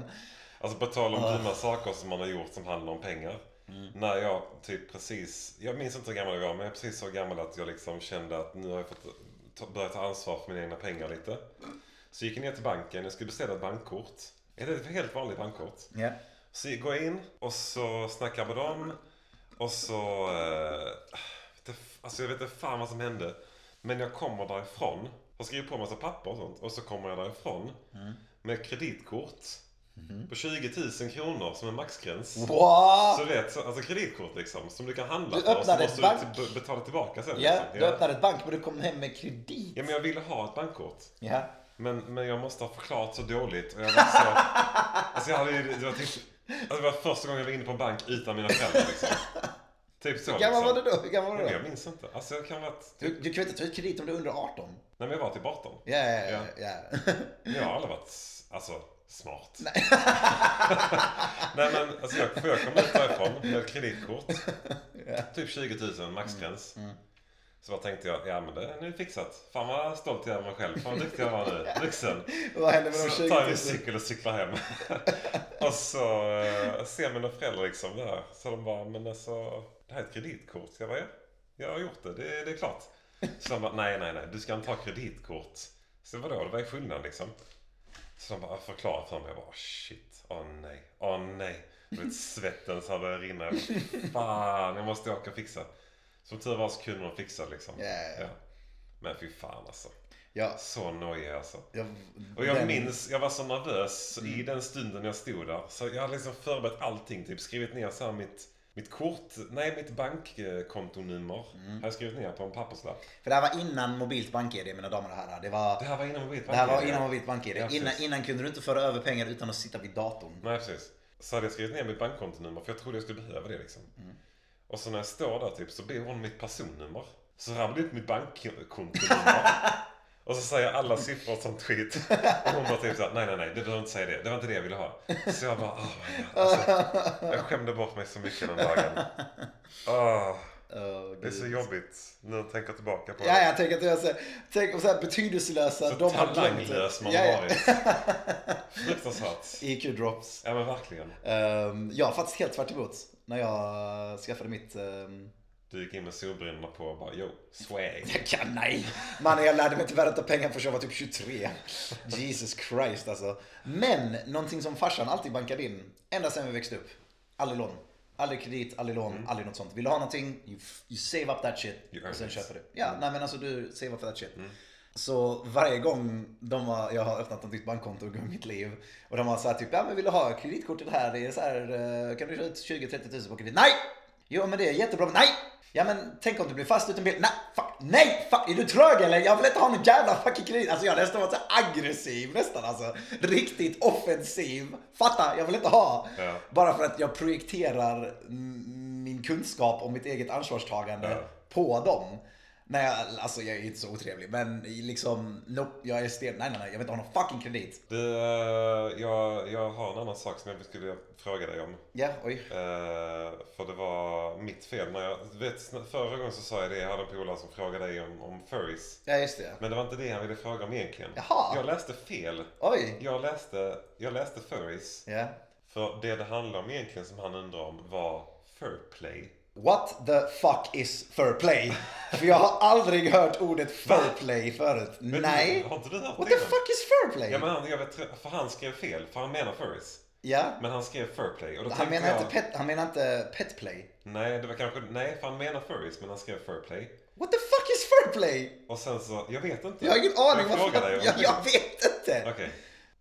Alltså på tal om dumma saker som man har gjort som handlar om pengar. Mm. När jag typ precis, jag minns inte hur gammal jag var men jag är precis så gammal att jag liksom kände att nu har jag fått ta, börja ta ansvar för mina egna pengar lite. Så gick jag ner till banken, jag skulle beställa ett bankkort. Är det ett helt vanligt bankkort? Ja. Så går jag in och så snackar med dem. Och så... Eh, det, alltså jag vet inte fan vad som hände. Men jag kommer därifrån. Har skrivit på massa papper och sånt. Och så kommer jag därifrån. Mm. Med kreditkort. Mm-hmm. På 20 000 kronor som en maxgräns. Wow! Så vet, så- alltså kreditkort liksom. Som du kan handla Du på. Och så måste du betala tillbaka sen. Ja, liksom. du öppnade ett bank men du kom hem med kredit. Ja men jag ville ha ett bankkort. Ja. Men, men jag måste ha förklarat så dåligt. Och jag var så... alltså jag hade ju... Det var, typ, alltså det var första gången jag var inne på en bank utan mina föräldrar liksom. Typ så Hur gammal var liksom. du då? Hur gammal var du jag då? minns inte. Alltså jag kan ha varit... Du, du kan inte ta ut kredit om du är under 18. Nej men jag var typ 18. Ja, ja, ja. jag har aldrig varit, alltså, smart. Nej. Nej men alltså jag, för jag kom ut därifrån med kreditkort. Typ 20 000 maxgräns. Mm, Så bara tänkte jag, ja men det är nu fixat. Fan vad stolt jag är mig själv. Fan vad duktig jag var nu. Vuxen. Vad hände med de Så 20 tar 000? jag min cykel och cyklar hem. och så eh, ser mina föräldrar liksom det här. Så de bara, men alltså det här är ett kreditkort. Jag bara, ja, jag har gjort det. Det, det är klart. Så de bara, nej, nej, nej. Du ska inte ha kreditkort. Så vadå, vad är skillnaden liksom? Så de bara förklarar för mig. Jag bara, shit. Åh nej. Åh nej. Du vet, svetten så började rinna. Jag bara, Fan, jag måste åka och fixa. Som tur var så kunde de fixa liksom. Ja, ja. Men fy fan alltså. Ja, Så nojig alltså. jag, Och jag den- minns, jag var så nervös i den stunden jag stod där. Så jag hade liksom förberett allting. Typ skrivit ner så mitt, mitt kort, nej mitt bankkontonummer. Mm. Har jag skrivit ner på en papperslapp. För det här var innan mobilt bank-id mina damer och herrar. Det, var, Det här var innan mobilt det här var bank-id. innan mobilt bank-id. Ja, innan, innan kunde du inte föra över pengar utan att sitta vid datorn. Nej precis. Så hade jag skrivit ner mitt bankkontonummer för jag trodde jag skulle behöva det liksom. Mm. Och så när jag står där typ så ber hon mitt personnummer. Så rabblade jag upp mitt bankkontonummer. Och så säger jag alla siffror som tweet. Och hon bara typ såhär, nej nej nej, du behöver inte säga det. Det var inte det jag ville ha. Så jag bara, oh my God. Alltså, jag skämde bort mig så mycket den dagen. Ah, Oh, det är så jobbigt när jag tänker tillbaka på Ja, det. jag tänker att det är så, tänk om så här betydelselösa. Så de talanglös man Ja, har ja. varit. Fruktansvärt. IQ-drops. Ja men verkligen. Um, jag har faktiskt helt tvärt emot. När jag skaffade mitt... Um, Du gick in med solbrillorna på och bara, yo, swag. jag kan, nej! Mannen jag lärde mig tyvärr inte pengar förrän jag var typ 23. Jesus Christ alltså. Men någonting som farsan alltid bankade in. Ända sedan vi växte upp. Aldrig lån. Aldrig kredit, aldrig lån, aldrig något sånt. Vill du ha någonting, you, you save up that shit. You och sen köper du. Ja, nej men alltså du save up that shit. Så varje gång de har, jag har öppnat ett nytt bankkonto i mitt liv och de har sagt typ, ja men vill du ha kreditkortet här? Det är så här, eh, kan du köra ut 20-30 tusen på kredit? Nej! Jo men det är jättebra, nej! Ja men tänk om du blir fast utan bil? Nej! Fuck, nej! Fuck, är du trög eller? Jag vill inte ha någon jävla fucking kredit. Alltså jag har nästan varit så aggressiv nästan alltså. Riktigt offensiv. Fatta, jag vill inte ha. Ja. Bara för att jag projekterar min kunskap om mitt eget ansvarstagande Ja. på dem. Nej, alltså jag är inte så otrevlig. Men liksom, nope, jag är sten. Nej, nej, nej. Jag vill inte ha någon fucking kredit. Du, eh, jag, jag har en annan sak som jag skulle fråga dig om. Ja, oj. Eh, för det var mitt fel. När jag, vet, förra gången så sa jag det, jag hade en polare som frågade dig om, om furries. Ja, just det. Men det var inte det han ville fråga om egentligen. Jaha. Jag läste fel. Oj. Jag läste, jag läste furries. Ja. För det det handlar om egentligen som han undrar om var furplay. What the fuck is furplay? För jag har aldrig hört ordet furplay förut. Men Nej. Har inte du hört What det? the fuck is furplay? Ja men han, jag vet, för han skrev fel. För han menar furries. Ja. Men han skrev furplay. Och då Han tänkte menar, jag, inte pet, han menar inte petplay. Nej, det var kanske, nej för han menar furries men han skrev furplay. What the fuck is furplay? Och sen så, jag vet inte. Jag har ingen aning. Jag vad frågar fan- dig. om jag, du- jag vet inte. Okej.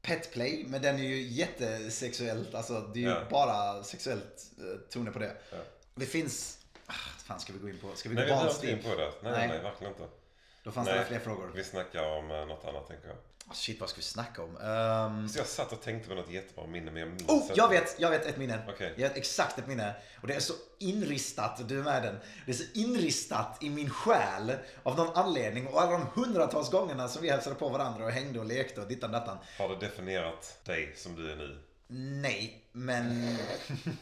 Petplay, men den är ju jättesexuellt. Alltså det är ju Ja. bara sexuellt uh, toner på det. Ja. Det finns... Ah, fan ska vi gå in på? Ska vi Nej, gå vi behöver Hans inte in på det. Nej, Nej. nej, nej, verkligen inte. Då fanns Nej. det fler frågor. Vi snackar om eh, något annat tänker jag. Ah, shit, vad ska vi snacka om? Ehm, Så jag satt och tänkte på något jättebra minne men jag minns Oh, jag vet, jag vet ett minne. Okej. Jag vet exakt ett minne. Och det är så inristat, du är med den. Det är så inristat i min själ av någon anledning. Och alla de hundratals gångerna som vi hälsade på varandra och hängde och lekte och dittan dattan. Har det definierat dig som du är nu? Nej, men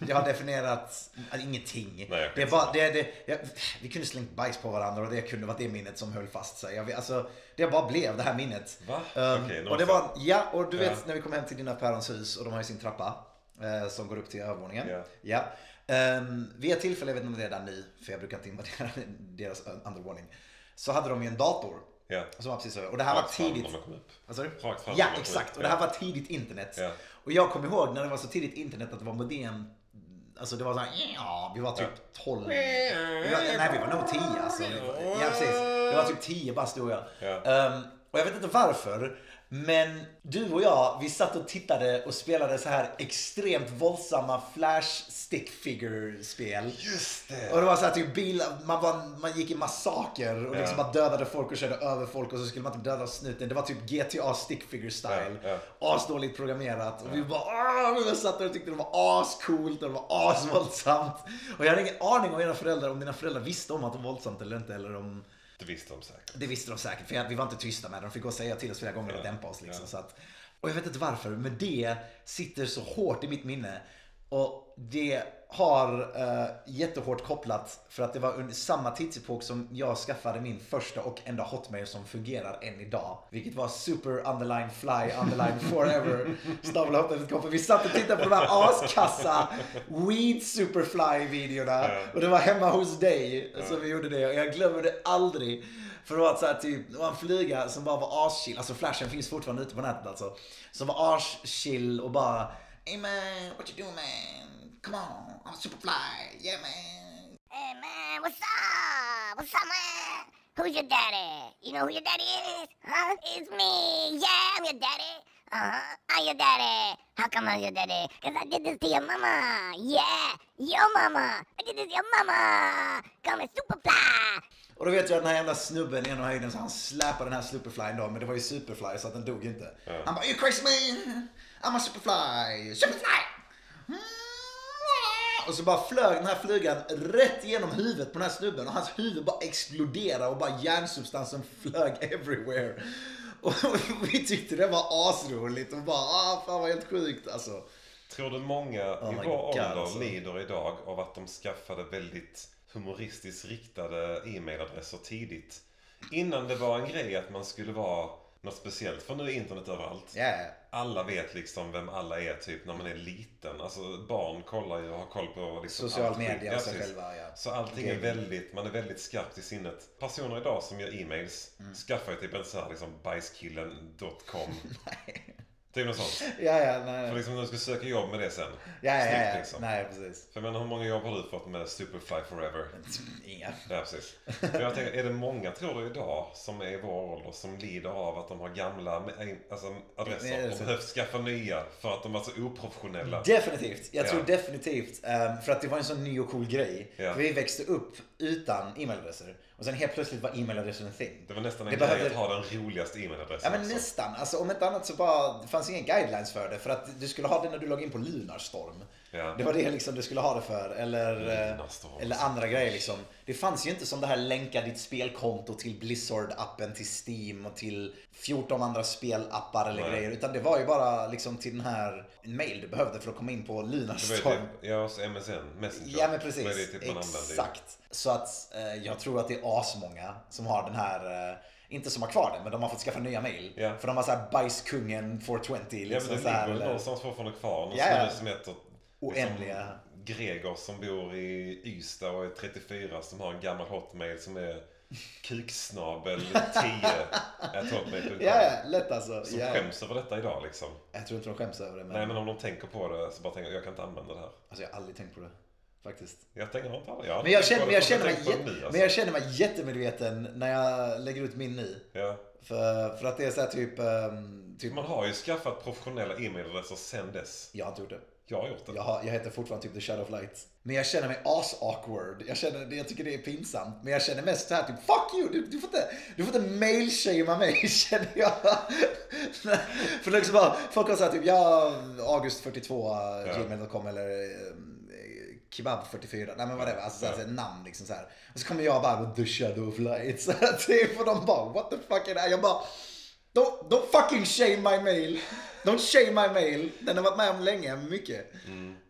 jag har definierat äh, ingenting. Nej, det är bara, det, det, jag, vi kunde slängt bajs på varandra och det kunde varit det minnet som höll fast sig. Jag, vet- alltså, det bara blev det här minnet. Va? Um, Okej, nu och det var, ja, och du vet Ja. när vi kom hem till dina pärons hus och de har ju sin trappa eh, som går upp till övervåningen. Ja. Ja. Um, vid ett tillfälle, jag vet inte om det är där nu, för jag brukar inte invadera deras ö- andra våning. Så hade de ju en dator. Ja. Som var precis så. Och det här var Rakt fram tidigt. sa du? Rakt fram Ja, exakt. Och det här var tidigt internet. Ja. Och jag kommer ihåg när det var så tidigt internet att det var modem Alltså det var såhär, ja, vi var typ 12. Vi var, nej, vi var nog 10 alltså. Ja, precis. Vi var typ 10 bara stod jag. Ja. Ehm, och jag vet inte varför. Men du och jag, vi satt och tittade och spelade så här extremt våldsamma flash stick figure spel. Just det! Och det var så här typ bilar, man, var, man gick i massaker och liksom Ja. bara dödade folk och körde över folk och så skulle man typ döda snuten. Det var typ GTA stick figure style. Ja, Asdåligt programmerat. Och vi bara Åh! Vi satt där och tyckte det var ascoolt och det var asvåldsamt. Och jag hade ingen aning om era föräldrar, om dina föräldrar visste om att det var våldsamt eller inte. Eller om Det visste de säkert. det visste de säkert, för vi var inte tysta med det. De fick gå och säga till oss flera gånger och dämpa oss. Liksom, så att, och jag vet inte varför, men det sitter så hårt i mitt minne. Och det har uh, jättehårt kopplat för att det var under samma tidsepok som jag skaffade min första och enda hotmail som fungerar än idag. Vilket var super underline fly underline forever. snabel-hotmail.com. För vi satt och tittade på de här askassa weed superfly videorna. Och det var hemma hos dig som vi gjorde det. Och jag glömmer det aldrig. För det var, så här, typ, det var en flyga som bara var aschill. Alltså flashen finns fortfarande ute på nätet alltså. Som var aschill och bara Hey man, what you doing man? Come on, I'm superfly, yeah man. Hey man, what's up? What's up, man? Who's your daddy? You know who your daddy is? Huh? It's me. Yeah, I'm your daddy. Uh huh. I'm your daddy. How come I'm your daddy? Cause I did this to your mama. Yeah, your mama. I did this to your mama. Come and superfly. Och då vet jag att den här jävla snubben i ena höjden så han släpade den här superflyn då, men det var ju superfly så att den dog inte. Han bara, you crazy man? I'm a superfly, superfly! Och så bara flög den här flygan rätt genom huvudet på den här snubben och hans huvud bara exploderade och bara hjärnsubstansen flög everywhere. Och vi tyckte det var asroligt och bara, ah fan vad helt sjukt alltså. Tror du många Oh i vår God, ålder alltså. lider idag av att de skaffade väldigt humoristiskt riktade e-mailadresser tidigt? Innan det var en grej att man skulle vara något speciellt. För nu är internet överallt. Yeah. Alla vet liksom vem alla är typ när man är liten. Alltså barn kollar ju och har koll på liksom Social media och sig själva, ja. Så allting är Gaming. väldigt, man är väldigt skarpt i sinnet. Personer idag som gör e-mails Mm. skaffar ju typ en sån här liksom bajskillen.com. Typ något sånt. Ja, ja, nej. För liksom när du ska söka jobb med det sen. Ja, ja, Snyggt, ja. liksom. Nej, precis. För menar, hur många jobb har du fått med Superfly Forever? Inga. Ja, precis. För jag tänker, är det många, tror du, idag som är i vår ålder som lider av att de har gamla alltså, Nej, adresser är och så. behövt skaffa nya för att de var så oprofessionella? Definitivt. Jag tror Ja. definitivt. ehm, för att det var en sån ny och cool grej. Ja. För vi växte upp utan e-mailadresser. Och sen helt plötsligt var e-mailadresser en thing. Det var nästan en Det grej behövde- att ha den roligaste e-mailadressen Ja men också. nästan. Alltså, om inte annat så bara, det fanns inga guidelines för det. För att du skulle ha det när du loggade in på Lunarstorm. Ja. Det var det liksom du skulle ha det för. Eller, eh, eller andra grejer liksom. Det fanns ju inte som det här länka ditt spelkonto till Blizzard-appen, till Steam och till 14 andra spelappar eller Nej. grejer. Utan det var ju bara liksom till den här mail du behövde för att komma in på Lunarstorm. typ, ja, så MSN, Messenger. Ja men precis. typ. Exakt. Så att eh, jag tror att det är asmånga som har den här, eh, inte som har kvar den, men de har fått skaffa nya mail. Ja. För de har såhär bajskungen 420 Ja liksom men så det ligger väl någonstans fortfarande kvar. Någon Ja, ja. snubbe som heter Oändliga. Gregor som bor i Ystad och är 34 som har en gammal hotmail som är kuksnabel 10 at hotmail.com. Ja, ja, lätt alltså. Som Ja. skäms över detta idag liksom. Jag tror inte de skäms över det, men, Nej men om de tänker på det så bara tänker jag, jag kan inte använda det här. alltså, jag har aldrig tänkt på det. Faktiskt. Jag tänker inte alla. Jag Men jag känner, på men det jag känner, mig, på det alltså. men jag känner mig jättemedveten när jag lägger ut min nu. ja. För, för att det är så här typ, ehm, typ Man har ju skaffat professionella e-mailadresser sen dess. jag har inte gjort det. Jag har gjort det. Jag, har, jag heter fortfarande typ The Shadow of Light. Men jag känner mig as-awkward. Jag, känner, jag tycker det är pinsamt. Men jag känner mest så här typ Fuck you! Du, du får inte, du får inte mail-shamea mig känner jag. För liksom bara, folk har såhär typ ja, August42 gmail.com eller eh, Kebab44. Nej men vad det var. Alltså såhär, Ja. såhär, namn liksom så här. Och så kommer jag bara The Shadow of Light. Typ, och de bara what the fuck är det här? Jag bara Don't, don't fucking shame my mail. Don't shame my mail. Den har varit med om länge, mycket.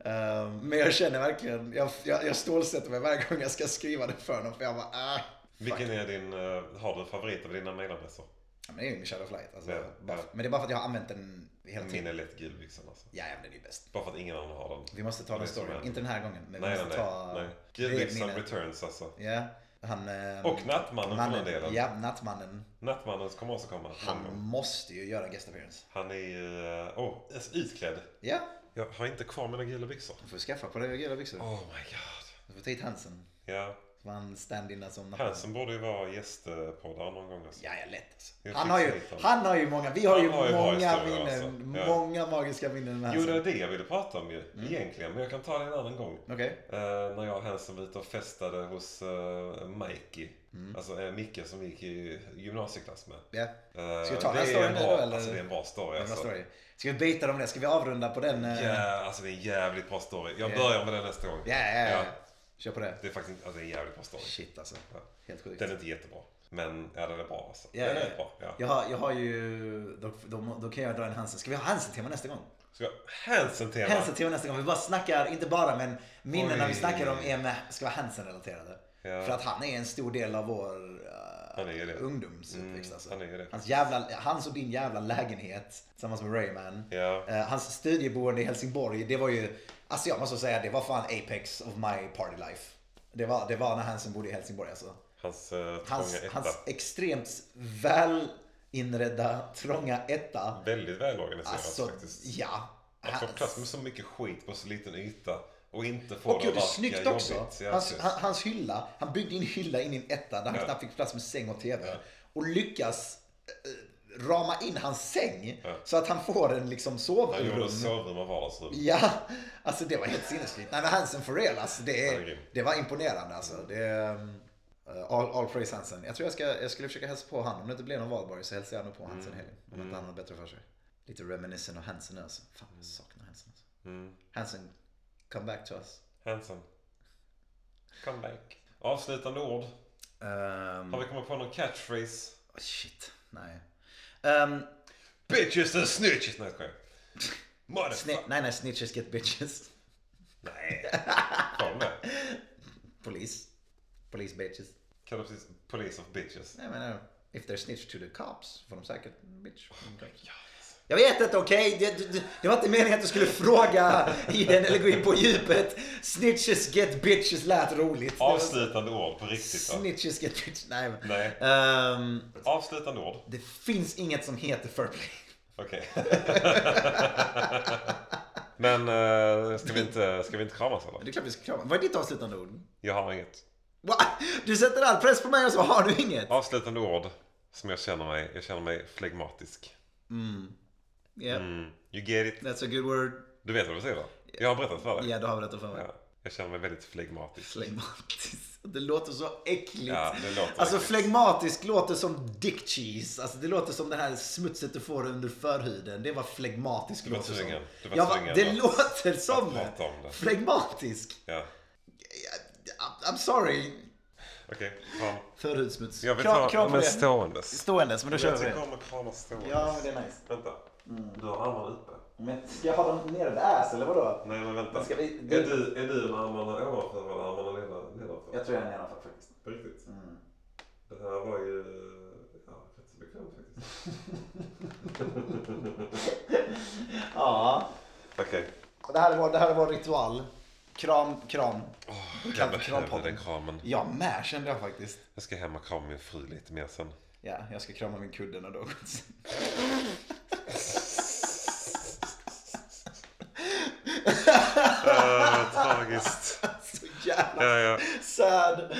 Eh, men jag känner verkligen, jag, jag, jag stålsätter mig varje gång jag ska skriva det för någon. För jag bara, ah. Vilken är din, eh, har du en favorit av dina mailadresser? Ja, men det är ju min Shadow of Light. Alltså, Ja, bara, ja. Men det är bara för att jag har använt den hela Min tiden. är lätt gul liksom alltså. Ja, men den är ju bäst. Bara för att ingen annan har den. Vi måste ta den storyn. Inte den här gången, men vi Nej, nej, måste nej. ta... nej. mina- Returns alltså. Ja, han... eh, Och Nattmannen för den delen. Ja, Nattmannen. Nattmannen kommer också komma. Han måste ju göra en guest appearance. Han är ju, eh, oh, alltså utklädd. Ja, Jag har inte kvar mina gula byxor. Du får skaffa på dig gula byxor. Oh my god. Du får ta hit Hansen. Ja, Så var han stand-in som borde ju vara gästpoddare någon gång. Alltså. Ja, ja, lätt alltså. Jag Han har, ju, han har ju många, vi har Han ju har många minnen. alltså. Ja. Många magiska minnen med Jo, Hansen. det är det jag ville prata om ju. Egentligen, men jag kan ta det en annan gång. Okej. Eh, när jag och Hansen var ute och festade hos uh, Mikey. Mm. Alltså uh, Micke som vi gick i gymnasieklass med. Ja. Eh, Ska vi ta den storyn en nu då, eller? Alltså det är en bra story en alltså. bra story. Ska vi byta om det? Ska vi avrunda på den? eh? Ja, alltså det är en jävligt bra story. Jag Ja. börjar med den nästa gång. Ja, ja, ja. Ja. Kör på det. Det är faktiskt alltså det är en jävligt bra story. Shit alltså. Ja. Helt sjukt. Den är inte jättebra. Men ja, den är bra alltså. Ja, den ja. är rätt bra. Ja. Jag har, jag har ju, då, då, då kan jag dra en Hansen. Ska vi ha Hansen-tema nästa gång? Ska jag Hansen-tema? Hansen-tema nästa gång. Vi bara snackar, inte bara men minnena vi snackar om är med, ska vara Hansen-relaterade. Ja. För att han är en stor del av vår uh, ungdomsuppväxt. Mm, alltså. han. Hans, jävla, hans och din jävla lägenhet tillsammans med Rayman. Ja. Eh, hans studieboende i Helsingborg, det var ju, alltså jag måste säga, det var fan apex of my party life. Det var, det var när Hansen bodde i Helsingborg alltså. Hans uh, Hans, etta. hans extremt väl inredda, trånga etta. Väldigt välorganiserat Alltså, faktiskt. ja. Att få Hans- plats med så mycket skit på så liten yta och inte få Och det att snyggt också. jobbigt. Ja, Hans, han- hans hylla, han byggde in hylla in i en etta där han Ja. knappt fick plats med säng och TV. Ja. Och lyckas eh, rama in hans säng Ja. så att han får en liksom Han gjorde sovrum. sovrum och vardagsrum. Ja, alltså det var helt sinnessjukt. Nej men Hansen for real alltså. Det, är det var imponerande alltså. Det, um, all, all praise Hansen. Jag tror jag, ska, jag skulle försöka hälsa på han. Om det inte blir någon valborg så hälsar jag nog på Hansen Mm. helgen. Om inte han har bättre för sig. Lite reminiscent av Hansen alltså. Fan jag saknar Hansen alltså. Mm. Hansen, come back to us. Hansen. Come back. Avslutande ord. Um, Har vi kommit på någon catchphrase? Shit, nej. Um, Bitches and snitches! Nej, jag sni- nej, nej, snitches get bitches. Nej. De det? Polis. Police bitches. Kallar precis police of bitches. Jag menar, if they're snitch to the cops får de säkert bitch. Jag vet inte, okej? Det, det, det var inte meningen att du skulle fråga i den eller gå in på djupet. Snitches get bitches lät roligt. Avslutande ord på riktigt då. Snitches get bitches. Nej. men- Nej. Ehm, Avslutande ord. det finns inget som heter fair play. Okej. Men eh, ska, vi inte, ska vi inte kramas eller? Det är klart vi ska krama. Vad är ditt avslutande ord? Jag har inget. Va? Du sätter all press på mig och så har du inget. Avslutande ord som jag känner mig. Jag känner mig flegmatisk. Yeah, Mm. You get it? that's a good word. Du vet vad det betyder? Jag har berättat för dig. Ja, du har berättat för mig. Ja. Jag känner mig väldigt flegmatisk. Flegmatisk. Det låter så äckligt. Ja, det låter alltså äckligt. flegmatisk låter som dick cheese. Alltså det låter som det här smutset du får under förhuden. Det var flegmatisk var låter som. tvungen. Du var Jag tvungen det att- låter som det. Flegmatisk. Ja. I'm sorry. Okej, kram. Förhudssmuts. Jag vill Kram- ta kram det. ståendes. Ståendes, men då kör Jag vi tycker det. om att krama ståendes. Ja, det är nice. Vänta. Du har armarna uppe. Men ska jag ha dem nere vid ass eller vadå? Nej men vänta. Men ska vi- Är, du, är du med armarna ovanför eller armarna nedan- nedanför? Jag tror jag är nedanför faktiskt. På riktigt? Mm. Det här var ju ja, rätt så bekvämt faktiskt. Ja. Okej. Det här är vår, det här är vår ritual. Kram, kram. Oh, jag behövde den kramen. Jag med kände jag faktiskt. Jag ska hem och krama min fru lite mer sen. Ja, jag ska krama min kudde när något. Uh, tragiskt. Så jävla Ja, ja. sad.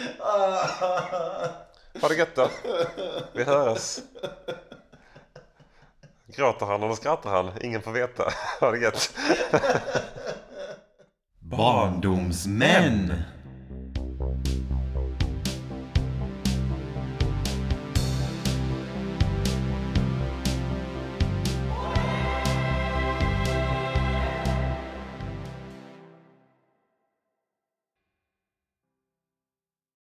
Ha det gött då. Vi hörs. Gråter han eller skrattar han? Ingen får veta. Ha det gött. Barndomsmän.